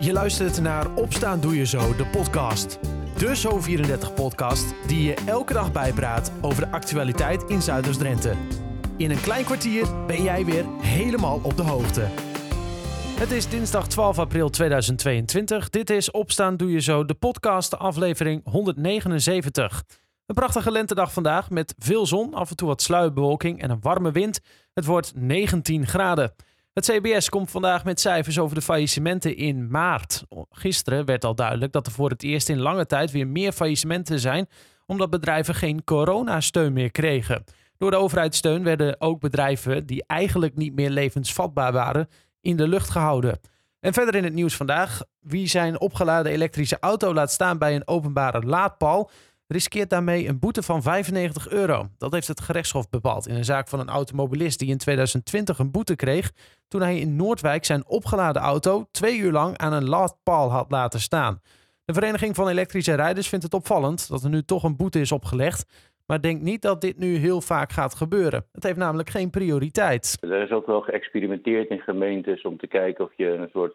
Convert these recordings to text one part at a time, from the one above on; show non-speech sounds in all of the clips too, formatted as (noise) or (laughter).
Je luistert naar Opstaan Doe Je Zo, de podcast. De Zo34-podcast die je elke dag bijpraat over de actualiteit in Zuiders-Drenthe. In een klein kwartier ben jij weer helemaal op de hoogte. Het is dinsdag 12 april 2022. Dit is Opstaan Doe Je Zo, de podcast, aflevering 179. Een prachtige lentedag vandaag met veel zon, af en toe wat sluierbewolking en een warme wind. Het wordt 19 graden. Het CBS komt vandaag met cijfers over de faillissementen in maart. Gisteren werd al duidelijk dat er voor het eerst in lange tijd weer meer faillissementen zijn, omdat bedrijven geen coronasteun meer kregen. Door de overheidssteun werden ook bedrijven die eigenlijk niet meer levensvatbaar waren, in de lucht gehouden. En verder in het nieuws vandaag: wie zijn opgeladen elektrische auto laat staan bij een openbare laadpaal, riskeert daarmee een boete van 95 euro. Dat heeft het gerechtshof bepaald in een zaak van een automobilist die in 2020 een boete kreeg toen hij in Noordwijk zijn opgeladen auto twee uur lang aan een laadpaal had laten staan. De Vereniging van Elektrische Rijders vindt het opvallend dat er nu toch een boete is opgelegd, maar denkt niet dat dit nu heel vaak gaat gebeuren. Het heeft namelijk geen prioriteit. Er is ook wel geëxperimenteerd in gemeentes om te kijken of je een soort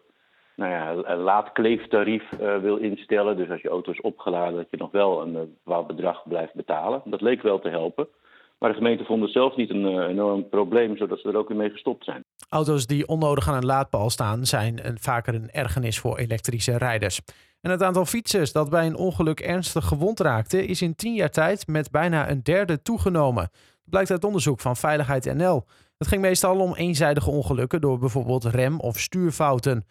nou ja, een laadkleeftarief uh, wil instellen. Dus als je auto is opgeladen, dat je nog wel een bepaald bedrag blijft betalen. Dat leek wel te helpen. Maar de gemeente vond het zelf niet een uh, enorm probleem, zodat ze er ook weer mee gestopt zijn. Auto's die onnodig aan een laadpaal staan, zijn een, vaker een ergernis voor elektrische rijders. En het aantal fietsers dat bij een ongeluk ernstig gewond raakte, is in tien jaar tijd met bijna een derde toegenomen. Blijkt uit onderzoek van Veiligheid NL. Het ging meestal om eenzijdige ongelukken door bijvoorbeeld rem- of stuurfouten.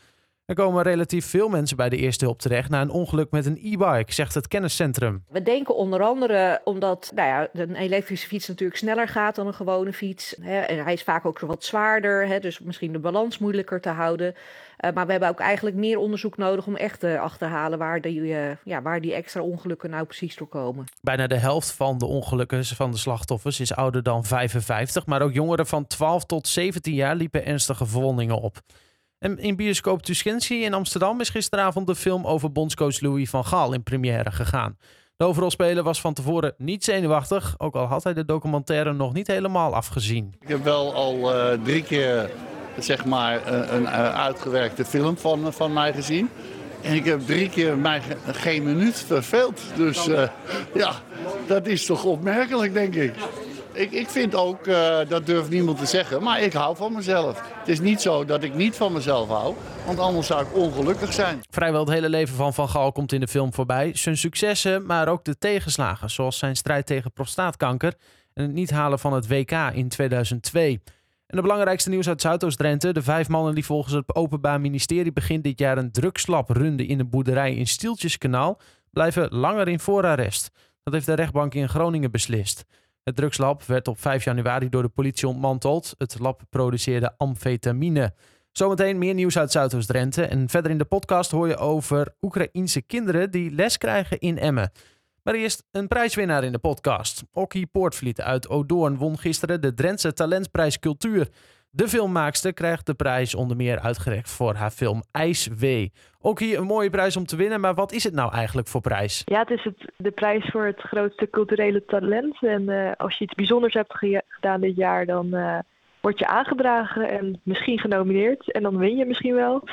Er komen relatief veel mensen bij de eerste hulp terecht na een ongeluk met een e-bike, zegt het kenniscentrum. We denken onder andere omdat nou ja, een elektrische fiets natuurlijk sneller gaat dan een gewone fiets. Hè, en hij is vaak ook wat zwaarder, hè, dus misschien de balans moeilijker te houden. Uh, maar we hebben ook eigenlijk meer onderzoek nodig om echt te achterhalen waar die, uh, ja, waar die extra ongelukken nou precies door komen. Bijna de helft van de ongelukken van de slachtoffers is ouder dan 55, maar ook jongeren van 12 tot 17 jaar liepen ernstige verwondingen op. In bioscoop Tuskensi in Amsterdam is gisteravond de film over bondscoach Louis van Gaal in première gegaan. De hoofdrolspeler was van tevoren niet zenuwachtig, ook al had hij de documentaire nog niet helemaal afgezien. Ik heb wel al uh, drie keer zeg maar, een, een uitgewerkte film van, van mij gezien. En ik heb drie keer mij geen minuut verveeld. Dus ja, dat is toch opmerkelijk, denk ik. Ik, ik vind ook, uh, dat durft niemand te zeggen, maar ik hou van mezelf. Het is niet zo dat ik niet van mezelf hou, want anders zou ik ongelukkig zijn. Vrijwel het hele leven van Van Gaal komt in de film voorbij. Zijn successen, maar ook de tegenslagen, zoals zijn strijd tegen prostaatkanker en het niet halen van het WK in 2002. En de belangrijkste nieuws uit Zuidoost-Drenthe. De vijf mannen die volgens het Openbaar Ministerie begin dit jaar een drugslab runden in een boerderij in Stieltjeskanaal, blijven langer in voorarrest. Dat heeft de rechtbank in Groningen beslist. Het drugslab werd op 5 januari door de politie ontmanteld. Het lab produceerde amfetamine. Zometeen meer nieuws uit Zuidoost-Drenthe. En verder in de podcast hoor je over Oekraïense kinderen die les krijgen in Emmen. Maar eerst een prijswinnaar in de podcast. Okkie Poortvliet uit Odoorn won gisteren de Drentse Talentprijs Cultuur. De filmmaakster krijgt de prijs onder meer uitgereikt voor haar film IJswee. Ook hier een mooie prijs om te winnen, maar wat is het nou eigenlijk voor prijs? Ja, het is het, de prijs voor het grootste culturele talent. En uh, als je iets bijzonders hebt gedaan dit jaar, dan uh, word je aangedragen en misschien genomineerd. En dan win je misschien wel.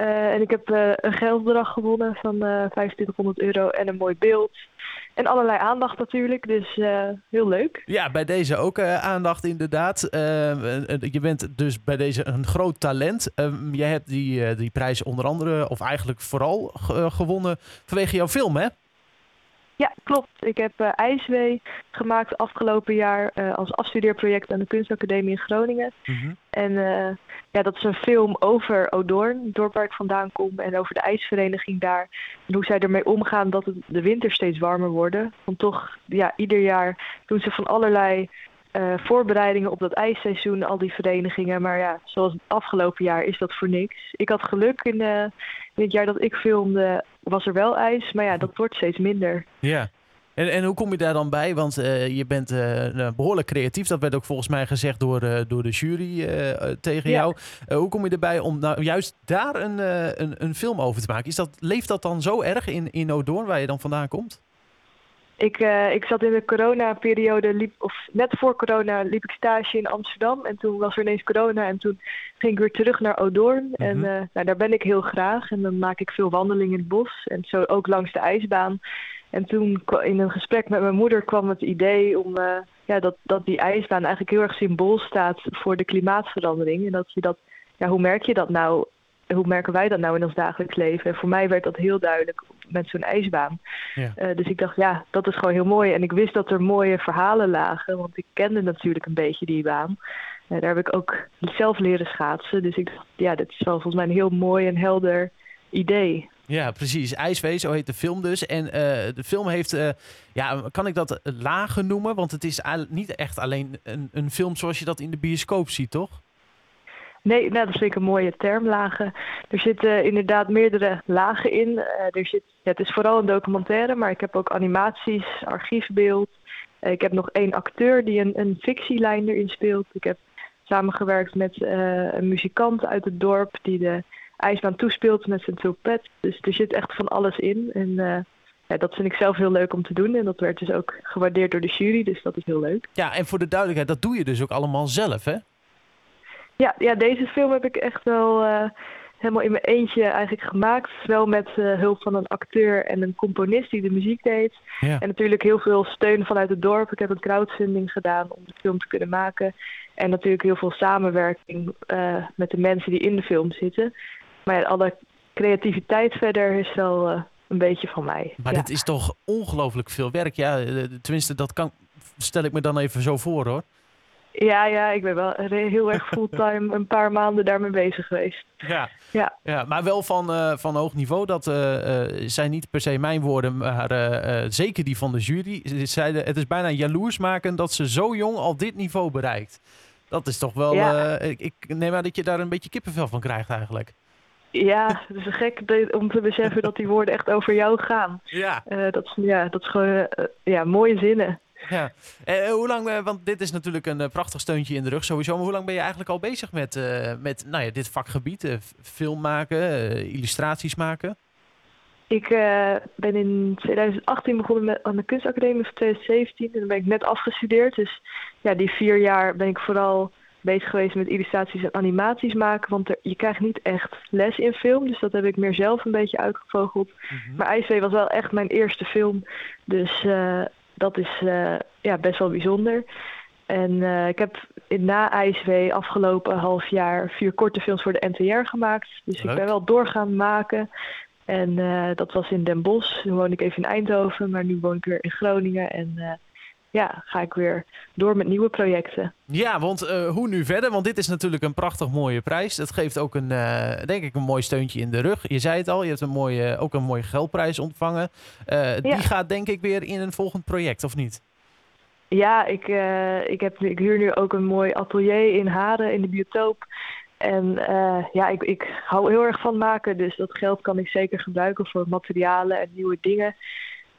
uh, (laughs) en ik heb een geldbedrag gewonnen van 2500 euro en een mooi beeld. En allerlei aandacht natuurlijk, dus heel leuk. Ja, bij deze ook aandacht inderdaad. Je bent dus bij deze een groot talent. Ehm, jij hebt die, die prijs onder andere, of eigenlijk vooral gewonnen vanwege jouw film, hè? Ja, klopt. Ik heb uh, IJswee gemaakt afgelopen jaar uh, als afstudeerproject aan de Kunstacademie in Groningen. Mm -hmm. En uh, ja, dat is een film over Odoorn, het dorp waar ik vandaan kom, en over de ijsvereniging daar. En hoe zij ermee omgaan dat het de winter steeds warmer worden. Want toch, ja, ieder jaar doen ze van allerlei voorbereidingen op dat ijsseizoen, al die verenigingen. Maar ja, zoals het afgelopen jaar is dat voor niks. Ik had geluk in, in het jaar dat ik filmde was er wel ijs, maar ja, dat wordt steeds minder. Ja. En, en hoe kom je daar dan bij? Want uh, je bent uh, behoorlijk creatief. Dat werd ook volgens mij gezegd door, door de jury tegen ja. jou. hoe kom je erbij om nou juist daar een, een, een, film over te maken? Is dat, leeft dat dan zo erg in, in Odoorn, waar je dan vandaan komt? Ik, uh, ik zat in de coronaperiode, liep, of net voor corona liep ik stage in Amsterdam. En toen was er ineens corona en toen ging ik weer terug naar Odoorn. En uh, nou, daar ben ik heel graag. En dan maak ik veel wandelingen in het bos. En zo ook langs de ijsbaan. En toen in een gesprek met mijn moeder kwam het idee om uh, ja, dat, dat die ijsbaan eigenlijk heel erg symbool staat voor de klimaatverandering. En dat je dat, ja, hoe merk je dat nou? Hoe merken wij dat nou in ons dagelijks leven? En voor mij werd dat heel duidelijk met zo'n ijsbaan. Ja. Uh, dus ik dacht, ja, dat is gewoon heel mooi. En ik wist dat er mooie verhalen lagen, want ik kende natuurlijk een beetje die baan. Uh, daar heb ik ook zelf leren schaatsen. Dus ik dacht, ja, dit is wel volgens mij een heel mooi en helder idee. Ja, precies. IJswee, zo heet de film dus. En uh, de film heeft, uh, ja, kan ik dat lagen noemen? Want het is niet echt alleen een, een film zoals je dat in de bioscoop ziet, toch? Nee, nou, dat is een mooie term, lagen. Er zitten inderdaad meerdere lagen in. Uh, er zit, het is vooral een documentaire, maar ik heb ook animaties, archiefbeeld. ik heb nog één acteur die een, een fictielijn erin speelt. Ik heb samengewerkt met een muzikant uit het dorp die de ijsbaan toespeelt met zijn trompet. Dus er zit echt van alles in. En ja, dat vind ik zelf heel leuk om te doen. En dat werd dus ook gewaardeerd door de jury, dus dat is heel leuk. Ja, en voor de duidelijkheid, dat doe je dus ook allemaal zelf, hè? Ja, ja deze film heb ik echt wel uh, helemaal in mijn eentje eigenlijk gemaakt. Wel met uh, hulp van een acteur en een componist die de muziek deed. Ja. En natuurlijk heel veel steun vanuit het dorp. Ik heb een crowdfunding gedaan om de film te kunnen maken. En natuurlijk heel veel samenwerking uh, met de mensen die in de film zitten. Maar ja, alle creativiteit verder is wel uh, een beetje van mij. Maar ja. dit is toch ongelooflijk veel werk? Ja, tenminste, dat kan, stel ik me dan even zo voor hoor. Ja, ja, ik ben wel heel erg fulltime een paar maanden daarmee bezig geweest. Ja, ja. ja maar wel van, uh, van hoog niveau. Dat uh, zijn niet per se mijn woorden, maar uh, zeker die van de jury. Ze zeiden, het is bijna jaloersmakend dat ze zo jong al dit niveau bereikt. Dat is toch wel... Ja. ik, ik neem aan dat je daar een beetje kippenvel van krijgt eigenlijk. Ja, het is gek om te beseffen dat die woorden echt over jou gaan. Ja. Dat, is, ja, dat is gewoon ja, mooie zinnen. Ja. Uh, hoe lang, want dit is natuurlijk een prachtig steuntje in de rug sowieso. Maar hoe lang ben je eigenlijk al bezig met, met nou ja, dit vakgebied? film maken, illustraties maken? Ik ben in 2018 begonnen met, aan de kunstacademie van 2017. En dan ben ik net afgestudeerd. Dus ja, die vier jaar ben ik vooral bezig geweest met illustraties en animaties maken. Want er, je krijgt niet echt les in film. Dus dat heb ik meer zelf een beetje uitgevogeld. Mm -hmm. Maar IJswee was wel echt mijn eerste film. Dus uh, dat is uh, ja, best wel bijzonder. En uh, ik heb in, na IJswee afgelopen half jaar vier korte films voor de NTR gemaakt. Dus Leuk. ik ben wel doorgaan maken. En dat was in Den Bosch. Toen woon ik even in Eindhoven, maar nu woon ik weer in Groningen. En ja, ga ik weer door met nieuwe projecten. Ja, want uh, hoe nu verder? Want dit is natuurlijk een prachtig mooie prijs. Het geeft ook een, uh, denk ik, een mooi steuntje in de rug. Je zei het al, je hebt een mooie, ook een mooie geldprijs ontvangen. Uh, ja. Die gaat denk ik weer in een volgend project, of niet? Ja, ik, ik, heb, ik huur nu ook een mooi atelier in Haren, in de biotoop. En ja, ik, ik hou heel erg van maken, dus dat geld kan ik zeker gebruiken voor materialen en nieuwe dingen.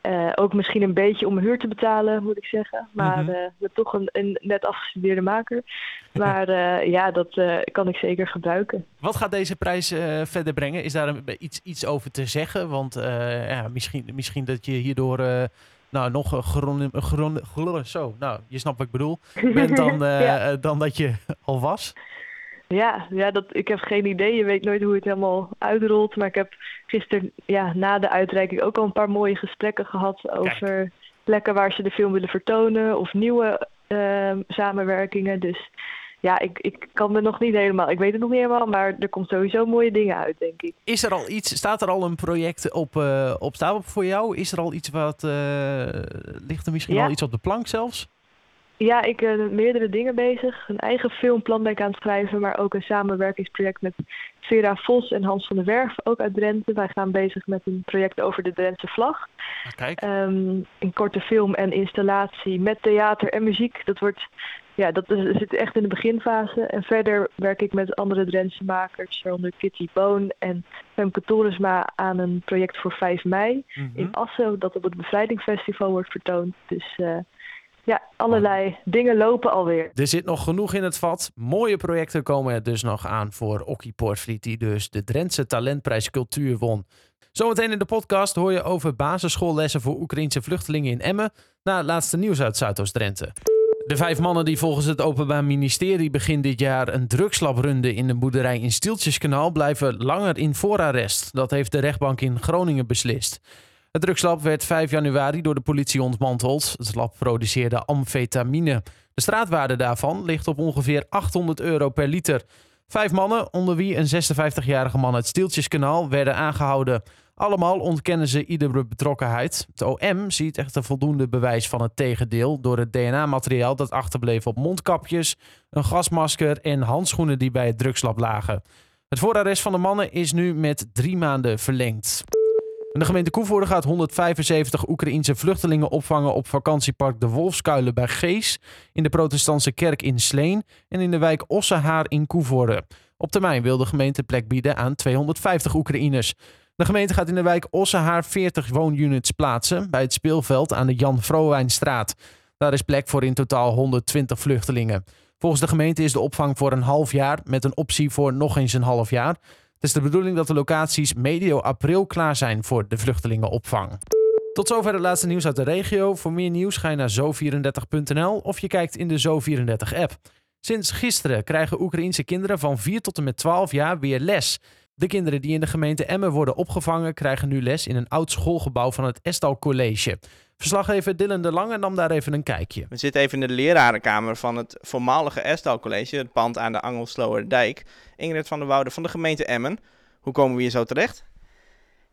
Uh, ook misschien een beetje om huur te betalen, moet ik zeggen. Maar mm -hmm. uh, toch een, een, net afgestudeerde maker. Maar uh, ja, dat kan ik zeker gebruiken. Wat gaat deze prijs verder brengen? Is daar een, iets, iets over te zeggen? Want ja, misschien, misschien dat je hierdoor nou, nog geron, zo, nou, je snapt wat ik bedoel, (laughs) bent dan, ja. dan dat je al was. Ja, ja dat, ik heb geen idee. Je weet nooit hoe het helemaal uitrolt. Maar ik heb gisteren ja, na de uitreiking ook al een paar mooie gesprekken gehad over Kijk. plekken waar ze de film willen vertonen of nieuwe uh, samenwerkingen. Dus ja, ik, ik kan er nog niet helemaal. Ik weet het nog niet helemaal, maar er komt sowieso mooie dingen uit, denk ik. Is er al iets, staat er al een project op, uh, op stapel voor jou? Is er al iets wat, uh, ligt er misschien ja. al iets op de plank zelfs? Ja, ik ben met meerdere dingen bezig. Een eigen filmplan ben ik aan het schrijven, maar ook een samenwerkingsproject met Vera Vos en Hans van der Werf, ook uit Drenthe. Wij gaan bezig met een project over de Drentse vlag. Ah, kijk. Um, een korte film en installatie met theater en muziek. Dat wordt, ja, dat is, zit echt in de beginfase. En verder werk ik met andere Drentse makers, waaronder Kitty Boon en Femke Toresma aan een project voor 5 mei mm -hmm. in Assen, dat op het Bevrijdingsfestival wordt vertoond. Dus... Uh, ja, allerlei dingen lopen alweer. Er zit nog genoeg in het vat. Mooie projecten komen er dus nog aan voor Okkie Portfriet, die dus de Drentse Talentprijs Cultuur won. Zometeen in de podcast hoor je over basisschoollessen voor Oekraïnse vluchtelingen in Emmen. Na het laatste nieuws uit Zuidoost-Drenthe. De vijf mannen die volgens het Openbaar Ministerie begin dit jaar een drugslab runden in een boerderij in Stieltjeskanaal blijven langer in voorarrest. Dat heeft de rechtbank in Groningen beslist. Het drugslab werd 5 januari door de politie ontmanteld. Het lab produceerde amfetamine. De straatwaarde daarvan ligt op ongeveer 800 euro per liter. Vijf mannen, onder wie een 56-jarige man uit Stieltjeskanaal, werden aangehouden. Allemaal ontkennen ze iedere betrokkenheid. Het OM ziet echter voldoende bewijs van het tegendeel door het DNA-materiaal dat achterbleef op mondkapjes, een gasmasker en handschoenen die bij het drugslab lagen. Het voorarrest van de mannen is nu met drie maanden verlengd. De gemeente Koevoorde gaat 175 Oekraïense vluchtelingen opvangen op vakantiepark De Wolfskuilen bij Gees, in de protestantse kerk in Sleen en in de wijk Ossehaar in Koevoorde. Op termijn wil de gemeente plek bieden aan 250 Oekraïners. De gemeente gaat in de wijk Ossehaar 40 woonunits plaatsen bij het speelveld aan de Jan Vrowijnstraat. Daar is plek voor in totaal 120 vluchtelingen. Volgens de gemeente is de opvang voor een half jaar met een optie voor nog eens een half jaar. Het is de bedoeling dat de locaties medio april klaar zijn voor de vluchtelingenopvang. Tot zover het laatste nieuws uit de regio. Voor meer nieuws ga je naar zo34.nl of je kijkt in de Zo34-app. Sinds gisteren krijgen Oekraïense kinderen van 4 tot en met 12 jaar weer les. De kinderen die in de gemeente Emmen worden opgevangen krijgen nu les in een oud schoolgebouw van het Estal College. Verslaggever Dylan de Lange nam daar even een kijkje. We zitten even in de lerarenkamer van het voormalige Estal College, het pand aan de Angelsloerdijk. Ingrid van der Woude van de gemeente Emmen. Hoe komen we hier zo terecht?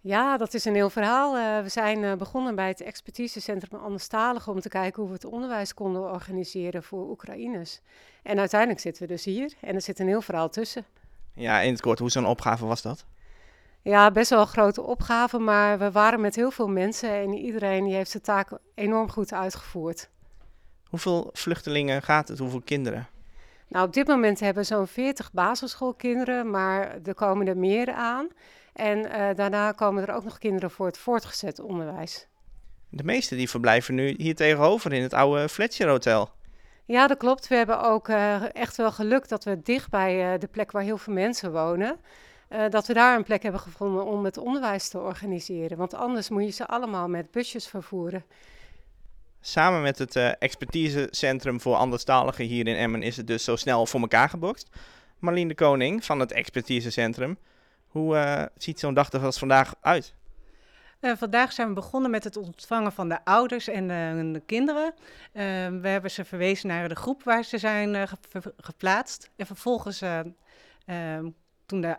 Ja, dat is een heel verhaal. Uh, we zijn uh, begonnen bij het expertisecentrum Anderstaligen om te kijken hoe we het onderwijs konden organiseren voor Oekraïners. En uiteindelijk zitten we dus hier en er zit een heel verhaal tussen. Ja, in het kort, hoe zo'n opgave was dat? Ja, best wel een grote opgave, maar we waren met heel veel mensen en iedereen die heeft de taak enorm goed uitgevoerd. Hoeveel vluchtelingen gaat het? Hoeveel kinderen? Nou, op dit moment hebben we zo'n 40 basisschoolkinderen, maar er komen er meer aan. En uh, daarna komen er ook nog kinderen voor het voortgezet onderwijs. De meeste die verblijven nu hier tegenover in het oude Fletcher Hotel. Ja, dat klopt. We hebben ook uh, echt wel geluk dat we dicht bij uh, de plek waar heel veel mensen wonen, uh, dat we daar een plek hebben gevonden om het onderwijs te organiseren. Want anders moet je ze allemaal met busjes vervoeren. Samen met het expertisecentrum voor anderstaligen hier in Emmen is het dus zo snel voor elkaar gebokst. Marlien de Koning van het expertisecentrum. Hoe ziet zo'n dag er als vandaag uit? Uh, vandaag zijn we begonnen met het ontvangen van de ouders en de, de kinderen. Uh, we hebben ze verwezen naar de groep waar ze zijn uh, ge geplaatst. En vervolgens, ehm, toen de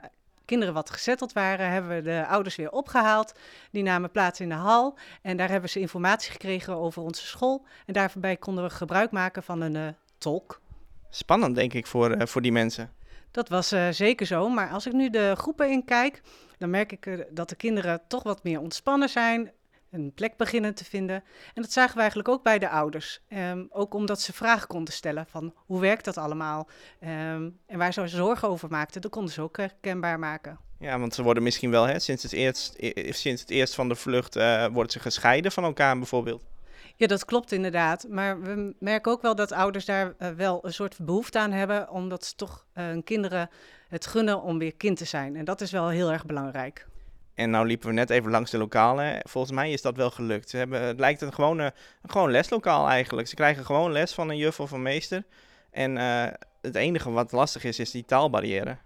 kinderen wat gezetteld waren, hebben we de ouders weer opgehaald. Die namen plaats in de hal en daar hebben ze informatie gekregen over onze school. En daarbij konden we gebruik maken van een tolk. Spannend, denk ik, voor, voor die mensen. Dat was zeker zo, maar als ik nu de groepen inkijk dan merk ik dat de kinderen toch wat meer ontspannen zijn, een plek beginnen te vinden. En dat zagen we eigenlijk ook bij de ouders. Um, ook omdat ze vragen konden stellen van hoe werkt dat allemaal? Um, en waar ze zorgen over maakten, dat konden ze ook herkenbaar maken. Ja, want ze worden misschien wel, hè, sinds, het eerst, sinds het eerst van de vlucht, uh, worden ze gescheiden van elkaar bijvoorbeeld. Ja, dat klopt inderdaad. Maar we merken ook wel dat ouders daar uh, wel een soort behoefte aan hebben, omdat ze toch uh, hun kinderen het gunnen om weer kind te zijn. En dat is wel heel erg belangrijk. En nou liepen we net even langs de lokalen. Volgens mij is dat wel gelukt. Ze hebben, het lijkt een gewoon, een gewoon leslokaal eigenlijk. Ze krijgen gewoon les van een juf of een meester. En uh, het enige wat lastig is, is die taalbarrière.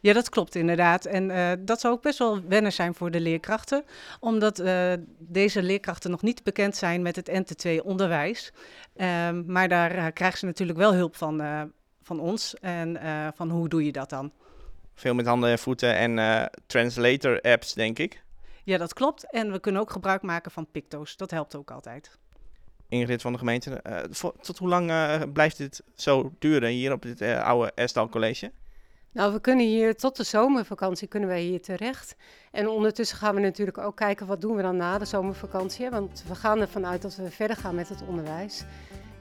Ja, dat klopt inderdaad. En uh, dat zou ook best wel wennen zijn voor de leerkrachten, omdat uh, deze leerkrachten nog niet bekend zijn met het NT2-onderwijs. Um, maar daar krijgen ze natuurlijk wel hulp van, van ons en van hoe doe je dat dan. Veel met handen en voeten en translator-apps, denk ik. Ja, dat klopt. En we kunnen ook gebruik maken van Picto's. Dat helpt ook altijd. Ingrid van de gemeente, tot hoe lang blijft dit zo duren hier op dit oude Estal College? Nou, we kunnen hier tot de zomervakantie kunnen wij hier terecht. En ondertussen gaan we natuurlijk ook kijken wat doen we dan na de zomervakantie. Want we gaan ervan uit dat we verder gaan met het onderwijs.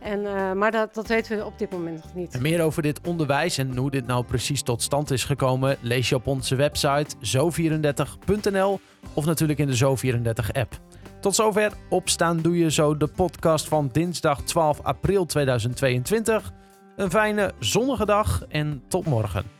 En, uh, maar dat, dat weten we op dit moment nog niet. Meer over dit onderwijs en hoe dit nou precies tot stand is gekomen, lees je op onze website zo34.nl of natuurlijk in de Zo34-app. Tot zover Opstaan Doe Je Zo, de podcast van dinsdag 12 april 2022. Een fijne zonnige dag en tot morgen.